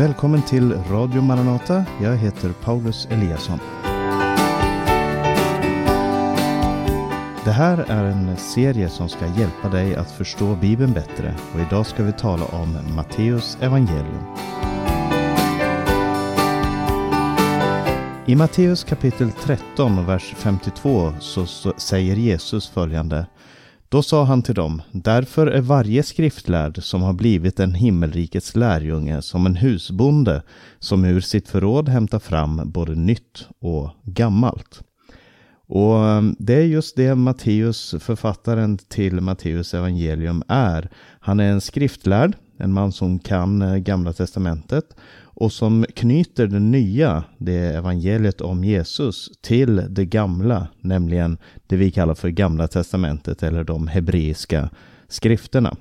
Välkommen till Radio Maranata. Jag heter Paulus Eliasson. Det här är en serie som ska hjälpa dig att förstå Bibeln bättre och idag ska vi tala om Matteus evangelium. I Matteus kapitel 13 vers 52 så, så säger Jesus följande då sa han till dem, därför är varje skriftlärd som har blivit en himmelrikets lärjunge som en husbonde som ur sitt förråd hämtar fram både nytt och gammalt. Och ehm, det är just det Matteus, författaren till Matteus evangelium är. Han är en skriftlärd, en man som kan eh, Gamla Testamentet och som knyter det nya, det evangeliet om Jesus, till det gamla, nämligen det vi kallar för Gamla Testamentet eller de hebreiska skrifterna.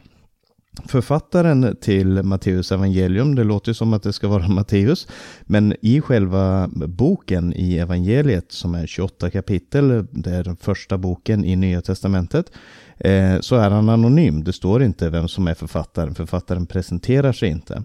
Författaren till Matteus evangelium, det låter som att det ska vara Matteus, men i själva boken i evangeliet som är 28 kapitel, det är den första boken i Nya Testamentet, eh, så är han anonym. Det står inte vem som är författaren, författaren presenterar sig inte.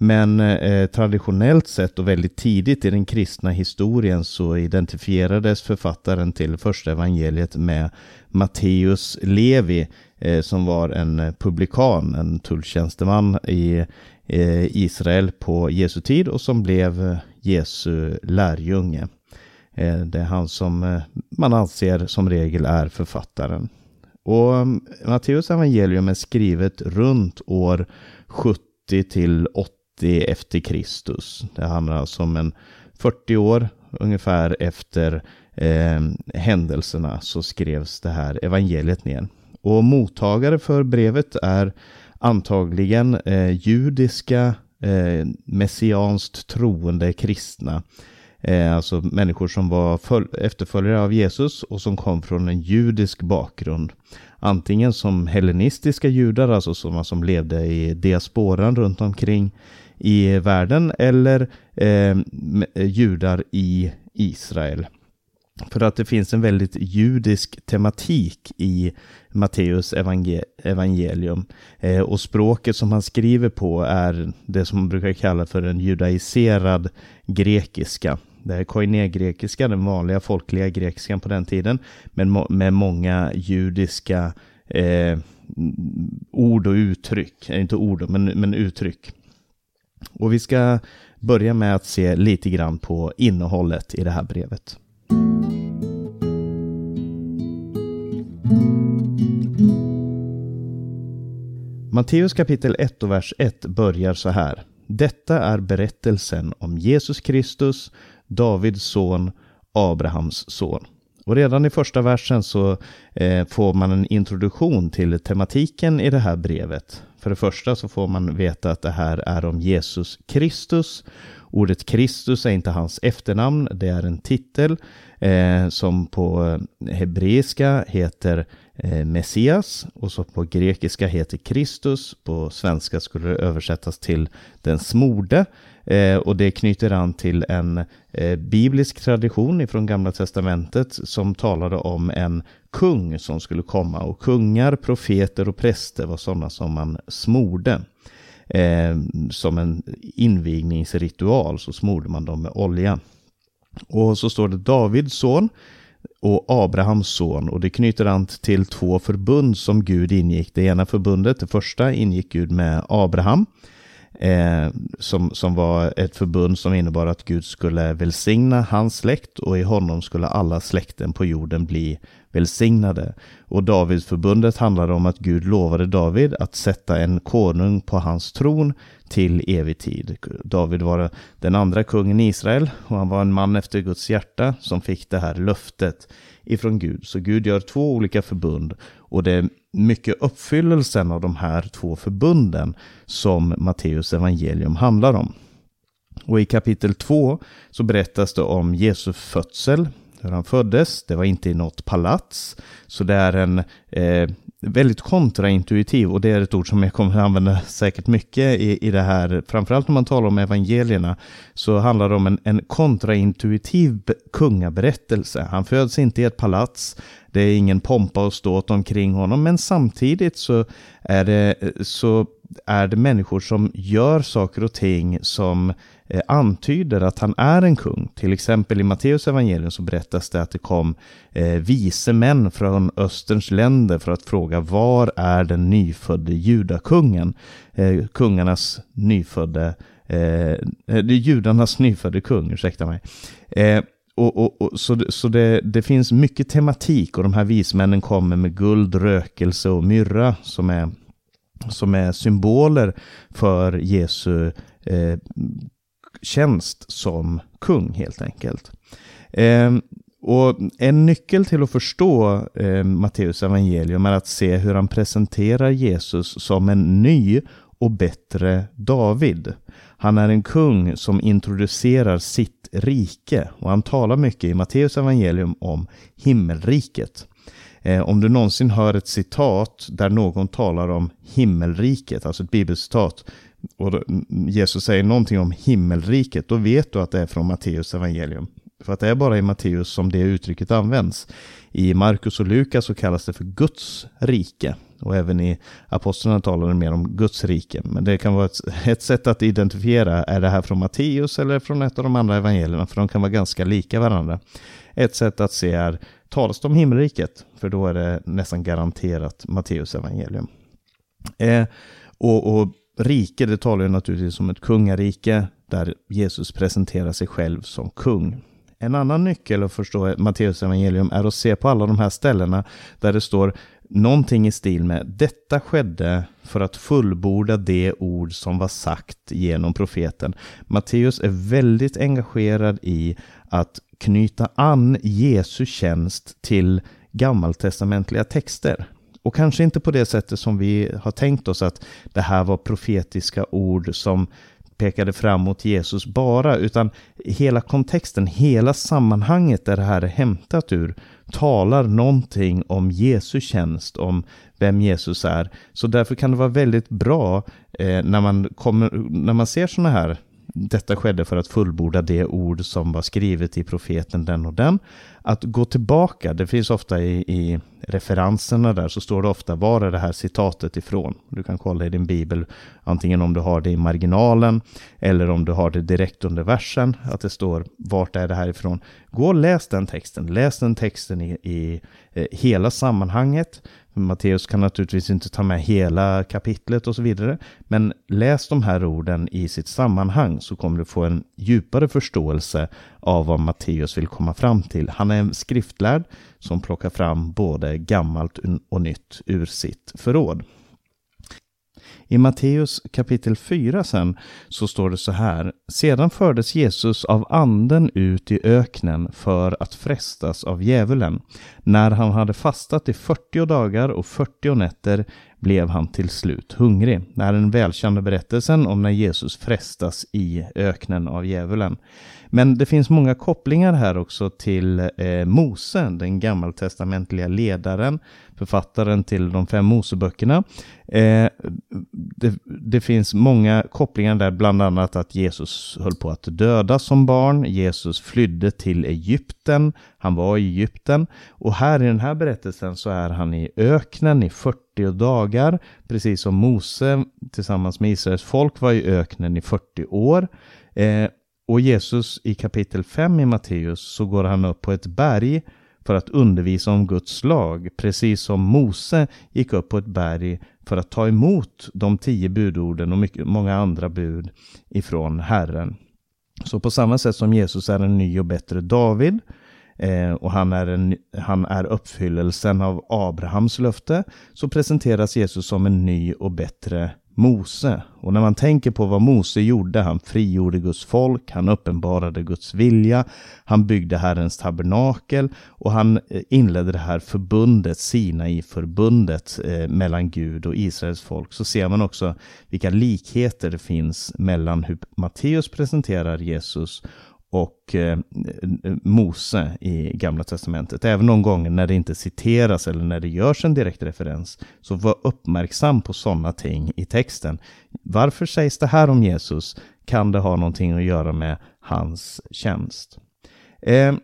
Men eh, traditionellt sett och väldigt tidigt i den kristna historien så identifierades författaren till första evangeliet med Matteus Levi eh, som var en eh, publikan, en tulltjänsteman i eh, Israel på Jesu tid och som blev eh, Jesu lärjunge. Eh, det är han som eh, man anser som regel är författaren. Och um, Matteus evangelium är skrivet runt år 70 till 80 efter Kristus. Det handlar alltså om en 40 år ungefär efter eh, händelserna så skrevs det här evangeliet ner. Och mottagare för brevet är antagligen eh, judiska eh, messianskt troende kristna. Eh, alltså människor som var efterföljare av Jesus och som kom från en judisk bakgrund. Antingen som hellenistiska judar, alltså sådana som levde i diasporan runt omkring i världen eller eh, judar i Israel. För att det finns en väldigt judisk tematik i Matteus evangelium. Eh, och språket som han skriver på är det som man brukar kalla för en judaiserad grekiska. Det är koinegrekiska, den vanliga folkliga grekiskan på den tiden, men med många judiska eh, ord och uttryck. Eh, inte ord, men, men uttryck. Och vi ska börja med att se lite grann på innehållet i det här brevet. Matteus kapitel 1 och vers 1 börjar så här. Detta är berättelsen om Jesus Kristus, Davids son, Abrahams son. Och redan i första versen så eh, får man en introduktion till tematiken i det här brevet. För det första så får man veta att det här är om Jesus Kristus. Ordet Kristus är inte hans efternamn, det är en titel eh, som på eh, hebreiska heter eh, Messias och så på grekiska heter Kristus. På svenska skulle det översättas till den smorde. Eh, och det knyter an till en eh, biblisk tradition ifrån Gamla Testamentet som talade om en kung som skulle komma. Och kungar, profeter och präster var sådana som man smorde. Eh, som en invigningsritual så smorde man dem med olja. Och så står det Davids son och Abrahams son och det knyter an till två förbund som Gud ingick. Det ena förbundet, det första, ingick Gud med Abraham eh, som, som var ett förbund som innebar att Gud skulle välsigna hans släkt och i honom skulle alla släkten på jorden bli välsignade. Och Davidsförbundet handlade om att Gud lovade David att sätta en konung på hans tron till evig tid. David var den andra kungen i Israel och han var en man efter Guds hjärta som fick det här löftet ifrån Gud. Så Gud gör två olika förbund och det är mycket uppfyllelsen av de här två förbunden som Matteus evangelium handlar om. Och i kapitel 2 så berättas det om Jesu födsel, hur han föddes. Det var inte i något palats, så det är en eh, väldigt kontraintuitiv och det är ett ord som jag kommer att använda säkert mycket i, i det här, framförallt när man talar om evangelierna, så handlar det om en, en kontraintuitiv kungaberättelse. Han föds inte i ett palats, det är ingen pompa och ståt omkring honom, men samtidigt så, är det, eh, så är det människor som gör saker och ting som eh, antyder att han är en kung. Till exempel i Matteus evangelium så berättas det att det kom eh, vise män från Österns länder för att fråga var är den nyfödde judakungen? Eh, kungarnas nyfödde, eh, eh det är judarnas nyfödde kung, ursäkta mig. Eh, och, och, och, så så det, det finns mycket tematik och de här vismännen kommer med guld, rökelse och myrra som är, som är symboler för Jesu eh, tjänst som kung helt enkelt. Eh, och en nyckel till att förstå eh, Matteus evangelium är att se hur han presenterar Jesus som en ny och bättre David. Han är en kung som introducerar sitt rike och han talar mycket i Matteus evangelium om himmelriket. Eh, om du någonsin hör ett citat där någon talar om himmelriket, alltså ett bibelcitat, och Jesus säger någonting om himmelriket, då vet du att det är från Matteus evangelium. För att det är bara i Matteus som det uttrycket används. I Markus och Lukas så kallas det för Guds rike. Och även i Apostlarna talar det mer om Guds rike. Men det kan vara ett, ett sätt att identifiera, är det här från Matteus eller från ett av de andra evangelierna? För de kan vara ganska lika varandra. Ett sätt att se är, talas det om himmelriket? För då är det nästan garanterat Matteus evangelium. Eh, och, och rike, det talar ju naturligtvis om ett kungarike där Jesus presenterar sig själv som kung. En annan nyckel att förstå Matteus evangelium är att se på alla de här ställena där det står någonting i stil med detta skedde för att fullborda det ord som var sagt genom profeten. Matteus är väldigt engagerad i att knyta an Jesu tjänst till gammaltestamentliga texter. Och kanske inte på det sättet som vi har tänkt oss att det här var profetiska ord som pekade fram mot Jesus bara, utan hela kontexten, hela sammanhanget där det här är hämtat ur, talar någonting om Jesu tjänst, om vem Jesus är. Så därför kan det vara väldigt bra eh, när, man kommer, när man ser sådana här detta skedde för att fullborda det ord som var skrivet i profeten den och den. Att gå tillbaka, det finns ofta i, i referenserna där så står det ofta var är det här citatet ifrån. Du kan kolla i din bibel, antingen om du har det i marginalen eller om du har det direkt under versen, att det står vart är det här ifrån. Gå och läs den texten, läs den texten i, i eh, hela sammanhanget. Matteus kan naturligtvis inte ta med hela kapitlet och så vidare. Men läs de här orden i sitt sammanhang så kommer du få en djupare förståelse av vad Matteus vill komma fram till. Han är en skriftlärd som plockar fram både gammalt och nytt ur sitt förråd. I Matteus kapitel 4 sen så står det så här. Sedan fördes Jesus av anden ut i öknen för att frestas av djävulen. När han hade fastat i 40 dagar och 40 nätter blev han till slut hungrig. Det här är den välkända berättelsen om när Jesus frestas i öknen av djävulen. Men det finns många kopplingar här också till eh, Mose, den gammaltestamentliga ledaren, författaren till de fem Moseböckerna. Eh, det, det, finns många kopplingar där, bland annat att Jesus höll på att dödas som barn. Jesus flydde till Egypten. Han var i Egypten. Och här i den här berättelsen så är han i öknen i 40 dagar, precis som Mose tillsammans med Israels folk var i öknen i 40 år. Eh, och Jesus i kapitel 5 i Matteus så går han upp på ett berg för att undervisa om Guds lag, precis som Mose gick upp på ett berg för att ta emot de tio budorden och mycket, många andra bud ifrån Herren. Så på samma sätt som Jesus är en ny och bättre David eh, och han är, en, han är uppfyllelsen av Abrahams löfte så presenteras Jesus som en ny och bättre Mose. Och när man tänker på vad Mose gjorde, han frigjorde Guds folk, han uppenbarade Guds vilja, han byggde Herrens tabernakel och han eh, inledde det här förbundet, Sinai-förbundet eh, mellan Gud och Israels folk. Så ser man också vilka likheter det finns mellan hur Matteus presenterar Jesus och eh, Mose i Gamla Testamentet. Även de gånger när det inte citeras eller när det görs en direkt referens. Så var uppmärksam på sådana ting i texten. Varför sägs det här om Jesus? Kan det ha någonting att göra med hans tjänst? Eh,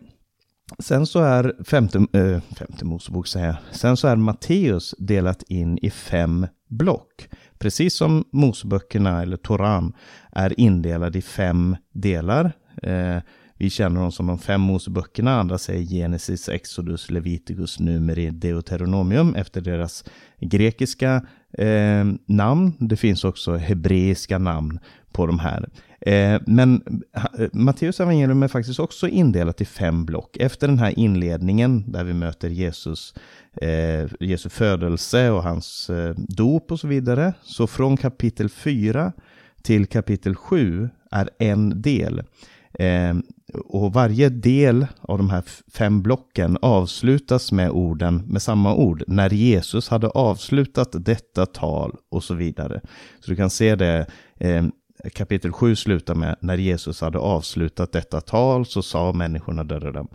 Sen så är femte, äh, femte Mosebok, säger jag. Sen så är Matteus delat in i fem block. Precis som Moseböckerna eller Toran är indelad i fem delar. Eh, vi känner dem som de fem Moseböckerna, andra säger Genesis, Exodus, Leviticus, Numeri, Deuteronomium efter deras grekiska eh, namn. Det finns också hebreiska namn på de här. Eh, men eh, Matteus evangelium är faktiskt också indelat i fem block. Efter den här inledningen där vi möter Jesus, eh, Jesu födelse och hans eh, dop och så vidare. Så från kapitel 4 till kapitel 7 är en del. Eh, och varje del av de här fem blocken avslutas med orden, med samma ord, när Jesus hade avslutat detta tal och så vidare. Så du kan se det, eh, kapitel 7 slutar med när Jesus hade avslutat detta tal så sa människorna döda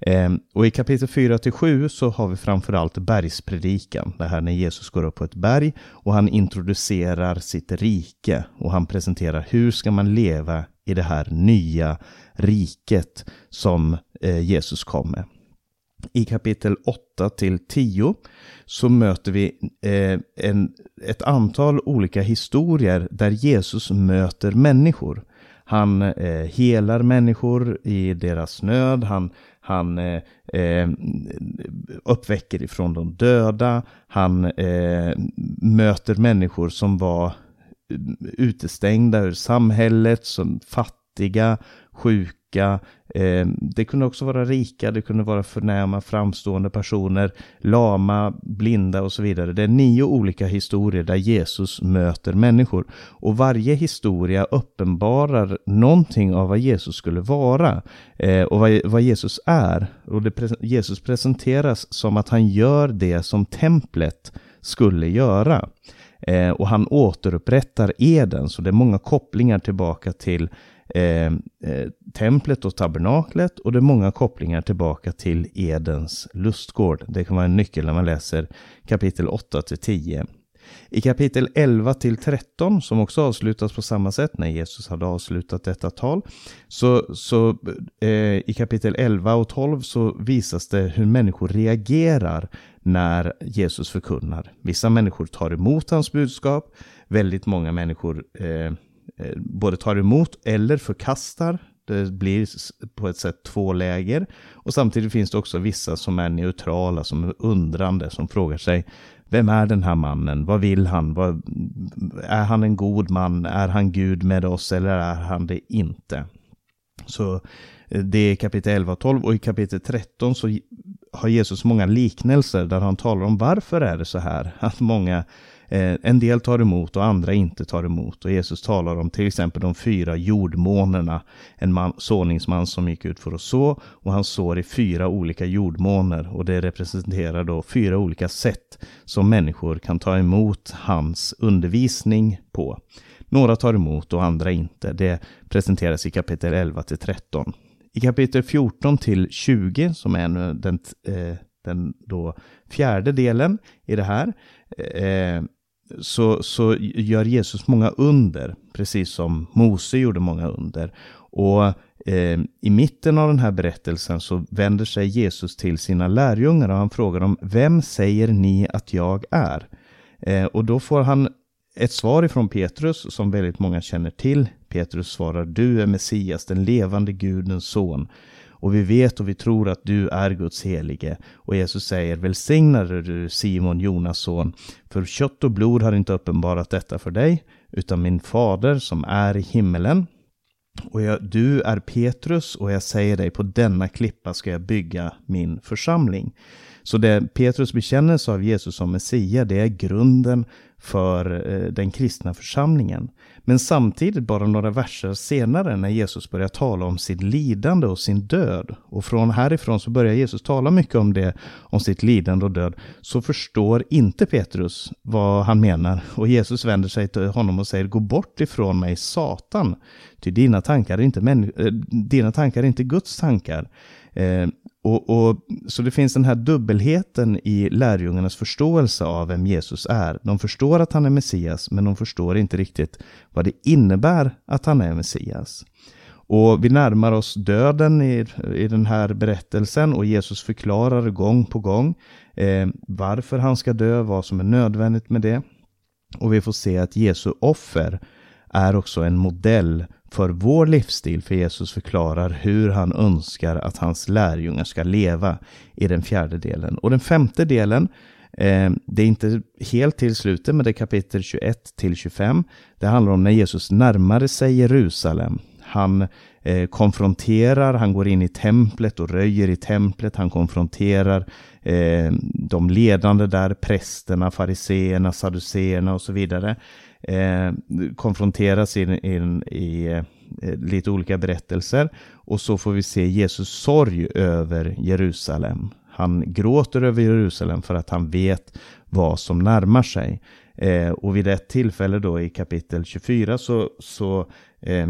ehm, och i kapitel 4 till 7 så har vi framförallt bergspredikan. Det här när Jesus går upp på ett berg och han introducerar sitt rike och han presenterar hur ska man leva i det här nya riket som eh, Jesus kom med. I kapitel 8 till 10 så möter vi eh, en, ett antal olika historier där Jesus möter människor. Han eh, helar människor i deras nöd, han, han eh, eh uppväcker ifrån de döda, han eh, möter människor som var eh, utestängda ur samhället, som fattiga, sjuka. Eh, det kunde också vara rika, det kunde vara förnäma, framstående personer, lama, blinda och så vidare. Det är nio olika historier där Jesus möter människor. Och varje historia uppenbarar någonting av vad Jesus skulle vara eh, och vad, Jesus är. Och det, Jesus presenteras som att han gör det som templet skulle göra. Eh, och han återupprättar eden, så det är många kopplingar tillbaka till Eh, eh, templet och tabernaklet och det är många kopplingar tillbaka till Edens lustgård. Det kan vara en nyckel när man läser kapitel 8 till 10. I kapitel 11 till 13, som också avslutas på samma sätt när Jesus hade avslutat detta tal, så, så eh, i kapitel 11 och 12 så visas det hur människor reagerar när Jesus förkunnar. Vissa människor tar emot hans budskap, väldigt många människor eh, Eh, både tar emot eller förkastar. Det blir på ett sätt två läger. Och samtidigt finns det också vissa som är neutrala, som är undrande, som frågar sig vem är den här mannen? Vad vill han? Vad, är han en god man? Är han Gud med oss eller är han det inte? Så eh, det är kapitel 11 och 12 och i kapitel 13 så har Jesus många liknelser där han talar om varför är det så här att många Eh, en del tar emot och andra inte tar emot. Och Jesus talar om till exempel de fyra jordmånerna. En man, såningsman som gick ut för att så och han sår i fyra olika jordmåner. Och det representerar då fyra olika sätt som människor kan ta emot hans undervisning på. Några tar emot och andra inte. Det presenteras i kapitel 11 till 13. I kapitel 14 till 20, som är den, eh, den då fjärde delen i det här, eh, så, så gör Jesus många under, precis som Mose gjorde många under. Och eh, i mitten av den här berättelsen så vänder sig Jesus till sina lärjungar och han frågar dem, vem säger ni att jag är? Eh, och då får han ett svar ifrån Petrus som väldigt många känner till. Petrus svarar, du är Messias, den levande Gudens son. Och vi vet och vi tror att du är Guds helige. Och Jesus säger, välsignade du Simon, Jonas son, för kött och blod har inte uppenbarat detta för dig, utan min fader som är i himmelen. Och jag, du är Petrus och jag säger dig, på denna klippa ska jag bygga min församling. Så det Petrus bekännelse av Jesus som Messia, det är grunden för eh, den kristna församlingen. Men samtidigt, bara några verser senare, när Jesus börjar tala om sitt lidande och sin död, och från härifrån så börjar Jesus tala mycket om det, om sitt lidande och död, så förstår inte Petrus vad han menar. Och Jesus vänder sig till honom och säger, gå bort ifrån mig, Satan, ty dina tankar är inte, män, äh, dina tankar är inte Guds tankar. Eh, och, och, så det finns den här dubbelheten i lärjungarnas förståelse av vem Jesus är. De förstår att han är Messias, men de förstår inte riktigt vad det innebär att han är Messias. Och vi närmar oss döden i, i den här berättelsen och Jesus förklarar gång på gång eh, varför han ska dö, vad som är nödvändigt med det. Och vi får se att Jesu offer är också en modell för vår livsstil, för Jesus förklarar hur han önskar att hans lärjungar ska leva i den fjärde delen. Och den femte delen, eh, det är inte helt till slutet, men det är kapitel 21 till 25. Det handlar om när Jesus närmade sig Jerusalem. Han eh, konfronterar, han går in i templet och röjer i templet, han konfronterar eh, de ledande där, prästerna, fariseerna, saduceerna och så vidare eh, konfronteras in, in, i eh, lite olika berättelser. Och så får vi se Jesus sorg över Jerusalem. Han gråter över Jerusalem för att han vet vad som närmar sig. Eh, och vid ett tillfälle då i kapitel 24 så, så eh,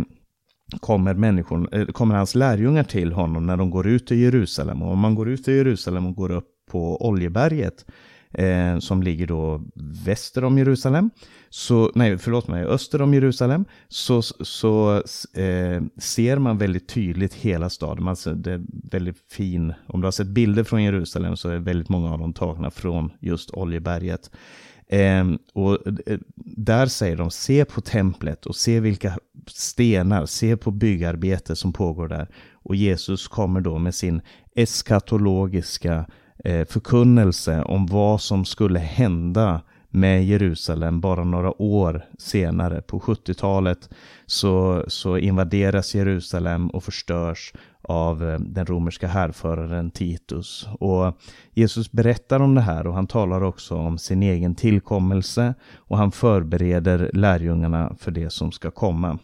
kommer, människor, eh, kommer hans lärjungar till honom när de går ut i Jerusalem. Och om man går ut i Jerusalem och går upp på Oljeberget eh, som ligger då väster om Jerusalem, så, nej förlåt mig, öster om Jerusalem, så, så eh, ser man väldigt tydligt hela staden. Man ser, det är väldigt fin, om du har sett bilder från Jerusalem så är väldigt många av dem tagna från just Oljeberget. Ehm, eh, och där säger de, se på templet och se vilka stenar, se på byggarbete som pågår där. Och Jesus kommer då med sin eskatologiska Eh, förkunnelse om vad som skulle hända med Jerusalem bara några år senare. På 70-talet så, så invaderas Jerusalem och förstörs av eh, den romerska härföraren Titus. Och Jesus berättar om det här och han talar också om sin egen tillkommelse och han förbereder lärjungarna för det som ska komma.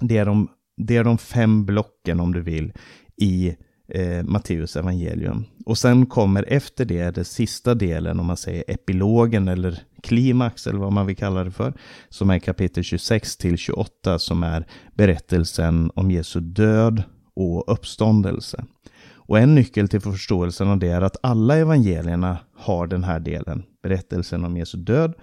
Det är de, det är de fem blocken om du vill i eh, Matteus evangelium. Och sen kommer efter det den sista delen, om man säger epilogen eller klimax eller vad man vill kalla det för, som är kapitel 26 till 28 som är berättelsen om Jesu död och uppståndelse. Och en nyckel till förståelsen av det är att alla evangelierna har den här delen, berättelsen om Jesu död,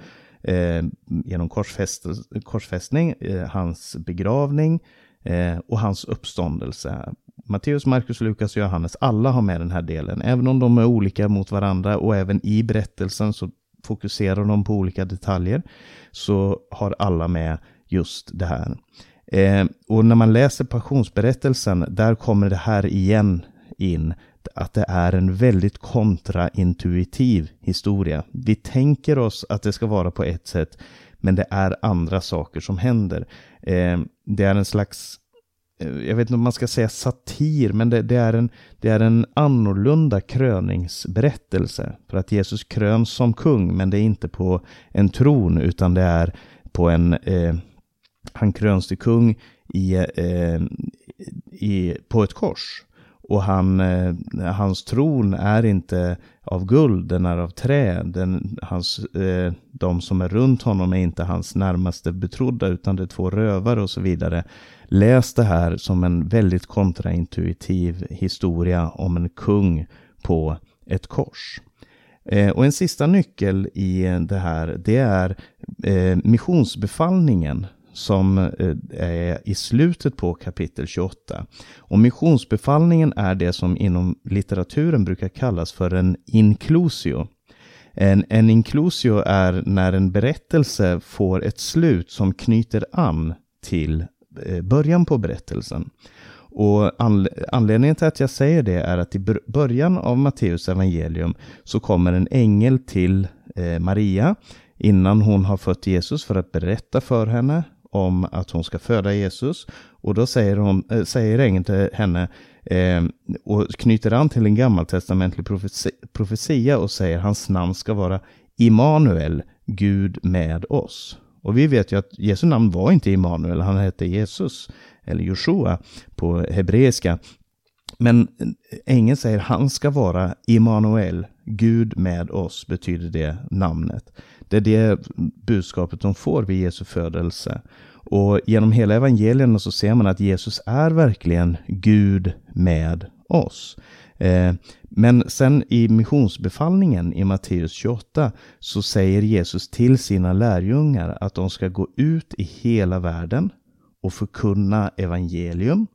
eh, genom korsfäst, korsfästning, eh, hans begravning eh, och hans uppståndelse. Matteus, Markus, Lukas och Johannes, alla har med den här delen. Även om de är olika mot varandra och även i berättelsen så fokuserar de på olika detaljer, så har alla med just det här. Eh, och när man läser passionsberättelsen, där kommer det här igen in, att det är en väldigt kontraintuitiv historia. Vi tänker oss att det ska vara på ett sätt, men det är andra saker som händer. Eh, det är en slags Eh, jag vet inte om man ska säga satir, men det, det, är en, det är en annorlunda kröningsberättelse. För att Jesus kröns som kung, men det är inte på en tron, utan det är på en... Eh, han kröns till kung i, eh, i, på ett kors. Och han, eh, hans tron är inte av guld, den är av trä. Den, hans, eh, de som är runt honom är inte hans närmaste betrodda, utan det är två rövare och så vidare. Läs det här som en väldigt kontraintuitiv historia om en kung på ett kors. Eh, och en sista nyckel i eh, det här, det är eh, missionsbefallningen som eh, är i slutet på kapitel 28. Och missionsbefallningen är det som inom litteraturen brukar kallas för en inclusio. En, en inclusio är när en berättelse får ett slut som knyter an till eh, början på berättelsen. Och anledningen till att jag säger det är att i början av Matteus evangelium så kommer en ängel till eh, Maria innan hon har fött Jesus för att berätta för henne om att hon ska föda Jesus. Och då säger, hon, äh, säger ängeln till henne eh, och knyter an till en gammaltestamentlig profetia, profetia och säger hans namn ska vara Immanuel, Gud med oss. Och vi vet ju att Jesu namn var inte Immanuel, han hette Jesus, eller Joshua på hebreiska. Men ängeln säger han ska vara Immanuel, Gud med oss, betyder det namnet. Det är det budskapet de får vid Jesu födelse. Och genom hela evangelierna så ser man att Jesus är verkligen Gud med oss. Eh, men sen i missionsbefallningen i Matteus 28 så säger Jesus till sina lärjungar att de ska gå ut i hela världen och förkunna evangelium.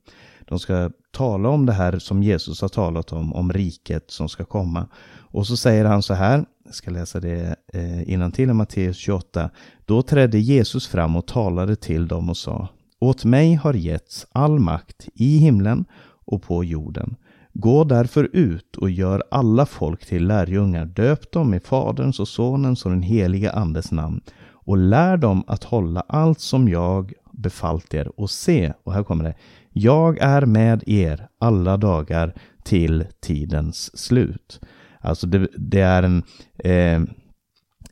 De ska tala om det här som Jesus har talat om, om riket som ska komma. Och så säger han så här, jag ska läsa det eh, innan till i Matteus 28. Då trädde Jesus fram och talade till dem och sa Åt mig har getts all makt i himlen och på jorden. Gå därför ut och gör alla folk till lärjungar, döp dem i Faderns och Sonens och den helige Andes namn och lär dem att hålla allt som jag befallt er och se, och här kommer det, jag är med er alla dagar till tidens slut. Alltså det, det är en eh,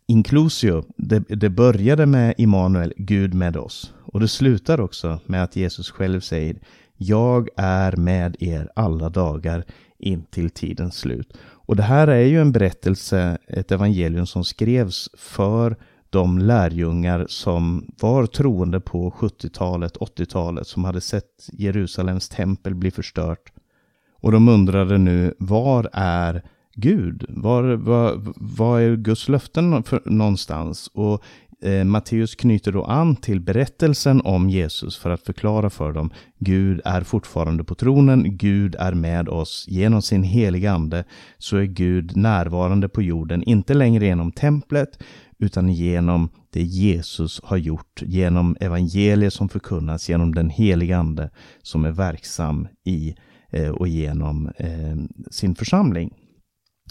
inclusio. Det, det började med Immanuel, Gud med oss. Och det slutar också med att Jesus själv säger Jag är med er alla dagar in till tidens slut. Och det här är ju en berättelse, ett evangelium som skrevs för de lärjungar som var troende på 70-talet, 80-talet, som hade sett Jerusalems tempel bli förstört. Och de undrade nu, var är Gud? Var, var, var är Guds löften för, någonstans? Och eh, Matteus knyter då an till berättelsen om Jesus för att förklara för dem. Gud är fortfarande på tronen, Gud är med oss. Genom sin heliga ande så är Gud närvarande på jorden, inte längre genom templet, utan genom det Jesus har gjort, genom evangeliet som förkunnas, genom den heliga ande som är verksam i eh, och genom eh, sin församling.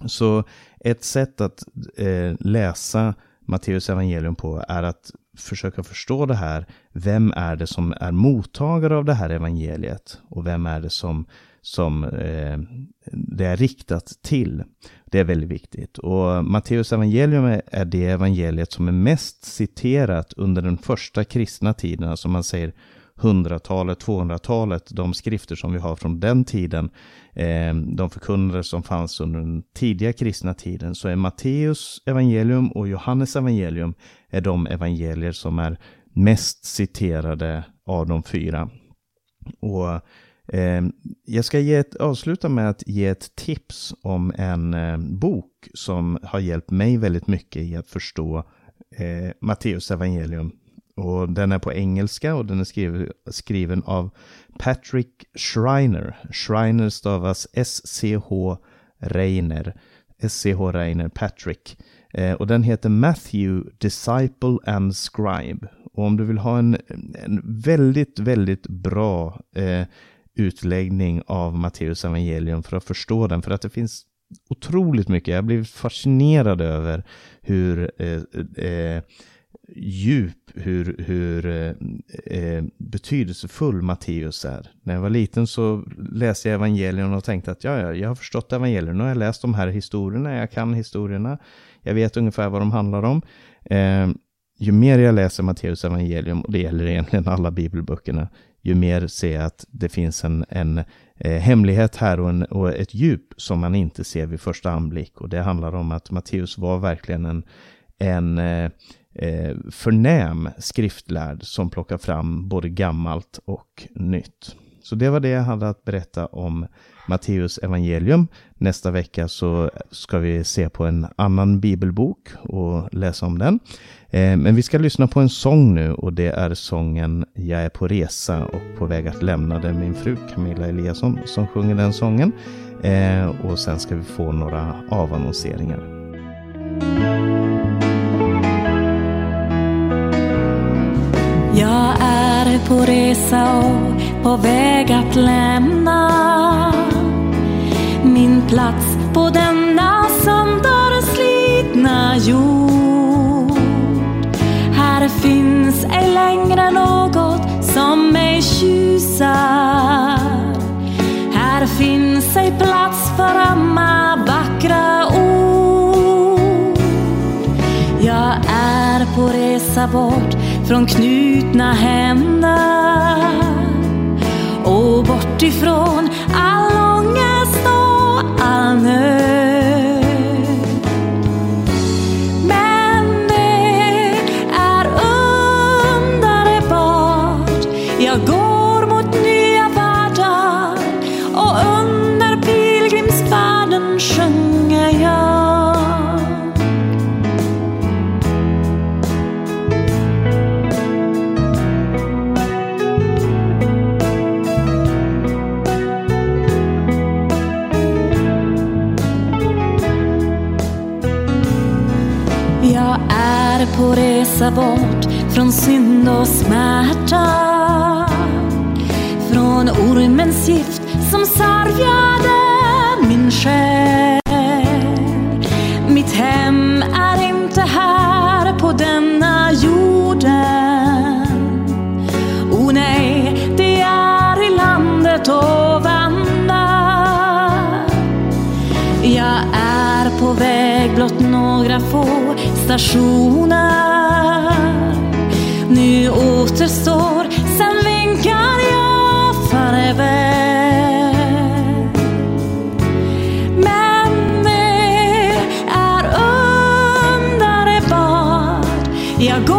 Så ett sätt att eh, läsa Matteus evangelium på är att försöka förstå det här. Vem är det som är mottagare av det här evangeliet? Och vem är det som, som eh, det är riktat till? Det är väldigt viktigt. Och Matteus evangelium är, är det evangeliet som är mest citerat under den första kristna tiden. Alltså man säger 100-talet, 200-talet, de skrifter som vi har från den tiden, Eh, de förkunnare som fanns under den tidiga kristna tiden, så är Matteus evangelium och Johannes evangelium är de evangelier som är mest citerade av de fyra. Och eh, jag ska ge ett, avsluta med att ge ett tips om en eh, bok som har hjälpt mig väldigt mycket i att förstå eh, Matteus evangelium och den är på engelska och den är skriven, skriven av Patrick Schreiner. Schreiner stavas S-C-H Reiner. S-C-H Reiner, Patrick. Eh, och den heter Matthew, Disciple and Scribe. Och om du vill ha en, en väldigt, väldigt bra eh, utläggning av Matteus evangelium för att förstå den, för att det finns otroligt mycket. Jag har blivit fascinerad över hur eh, eh, djup, hur, hur eh, eh, betydelsefull Matteus är. När jag var liten så läste jag evangelierna och tänkte att ja, ja, jag har förstått evangelien. Nu har jag läst de här historierna, jag kan historierna, jag vet ungefär vad de handlar om. Eh, ju mer jag läser Matteus evangelium, och det gäller egentligen alla bibelböckerna, ju mer ser jag att det finns en, en eh, hemlighet här och, en, och ett djup som man inte ser vid första anblick. Och det handlar om att Matteus var verkligen en, en eh, eh, förnäm skriftlärd som plockar fram både gammalt och nytt. Så det var det jag hade att berätta om Matteus evangelium. Nästa vecka så ska vi se på en annan bibelbok och läsa om den. Eh, men vi ska lyssna på en sång nu och det är sången Jag är på resa och på väg att lämna det min fru Camilla Eliasson som sjunger den sången. Eh, och sen ska vi få några avannonseringar. Är på resa och på väg att lämna min plats på denna sönderslitna jord. Här finns ej längre något som mig tjusar. Här finns ej plats för ömma vackra ord. Jag är på resa bort från knutna händer och bort ifrån all ångest och all nöd. På resa bort från synd och smärta. Från ormens gift som sargade min själ. Mitt hem är inte här på denna jorden. O nej, det är i landet ovan Jag är på väg blott några få stationer Nu återstår, sen vinkar jag farväl. Men det är underbart Jag går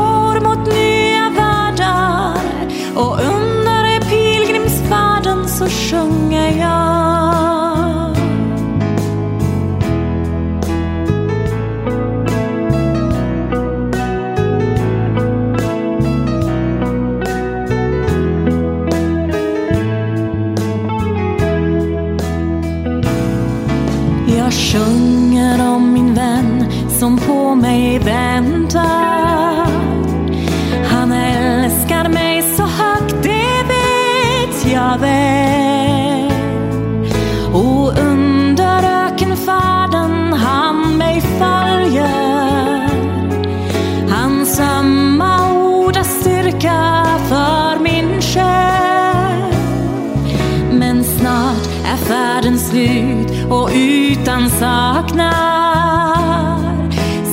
färden slut och utan saknar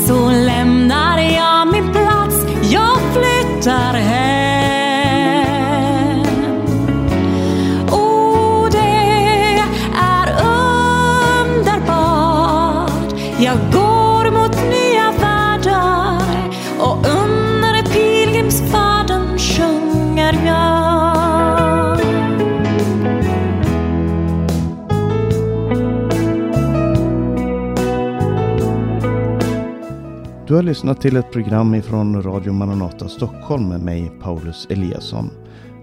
Så lämnar jag min plats, jag flyttar hem. Du har lyssnat till ett program ifrån Radio Maranata Stockholm med mig Paulus Eliasson.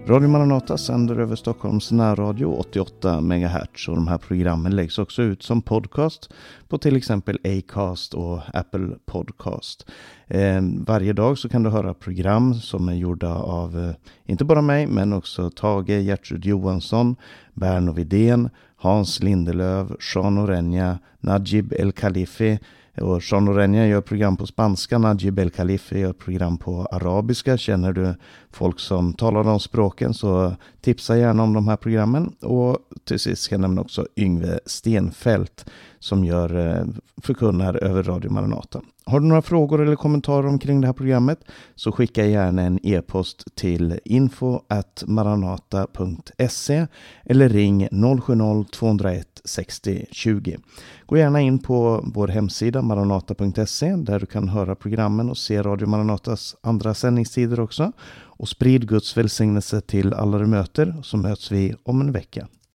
Radio Maranata sänder över Stockholms närradio 88 MHz och de här programmen läggs också ut som podcast på till exempel Acast och Apple Podcast. Eh, varje dag så kan du höra program som är gjorda av eh, inte bara mig men också Tage Gertrud Johansson, Berno Vidén, Hans Lindelöv, Jean Orenja, Najib El Khalifi och Jean Orenia gör program på spanska, Najib El Khalifi gör program på arabiska. Känner du folk som talar de språken så tipsa gärna om de här programmen. Och till sist ska jag nämna också Yngve Stenfält som gör eh, förkunnar över Radio Maranata. Har du några frågor eller kommentarer omkring det här programmet så skicka gärna en e-post till info maranata.se eller ring 070-201 60 20. Gå gärna in på vår hemsida maranata.se där du kan höra programmen och se Radio Maranatas andra sändningstider också. Och sprid Guds välsignelse till alla du möter så möts vi om en vecka.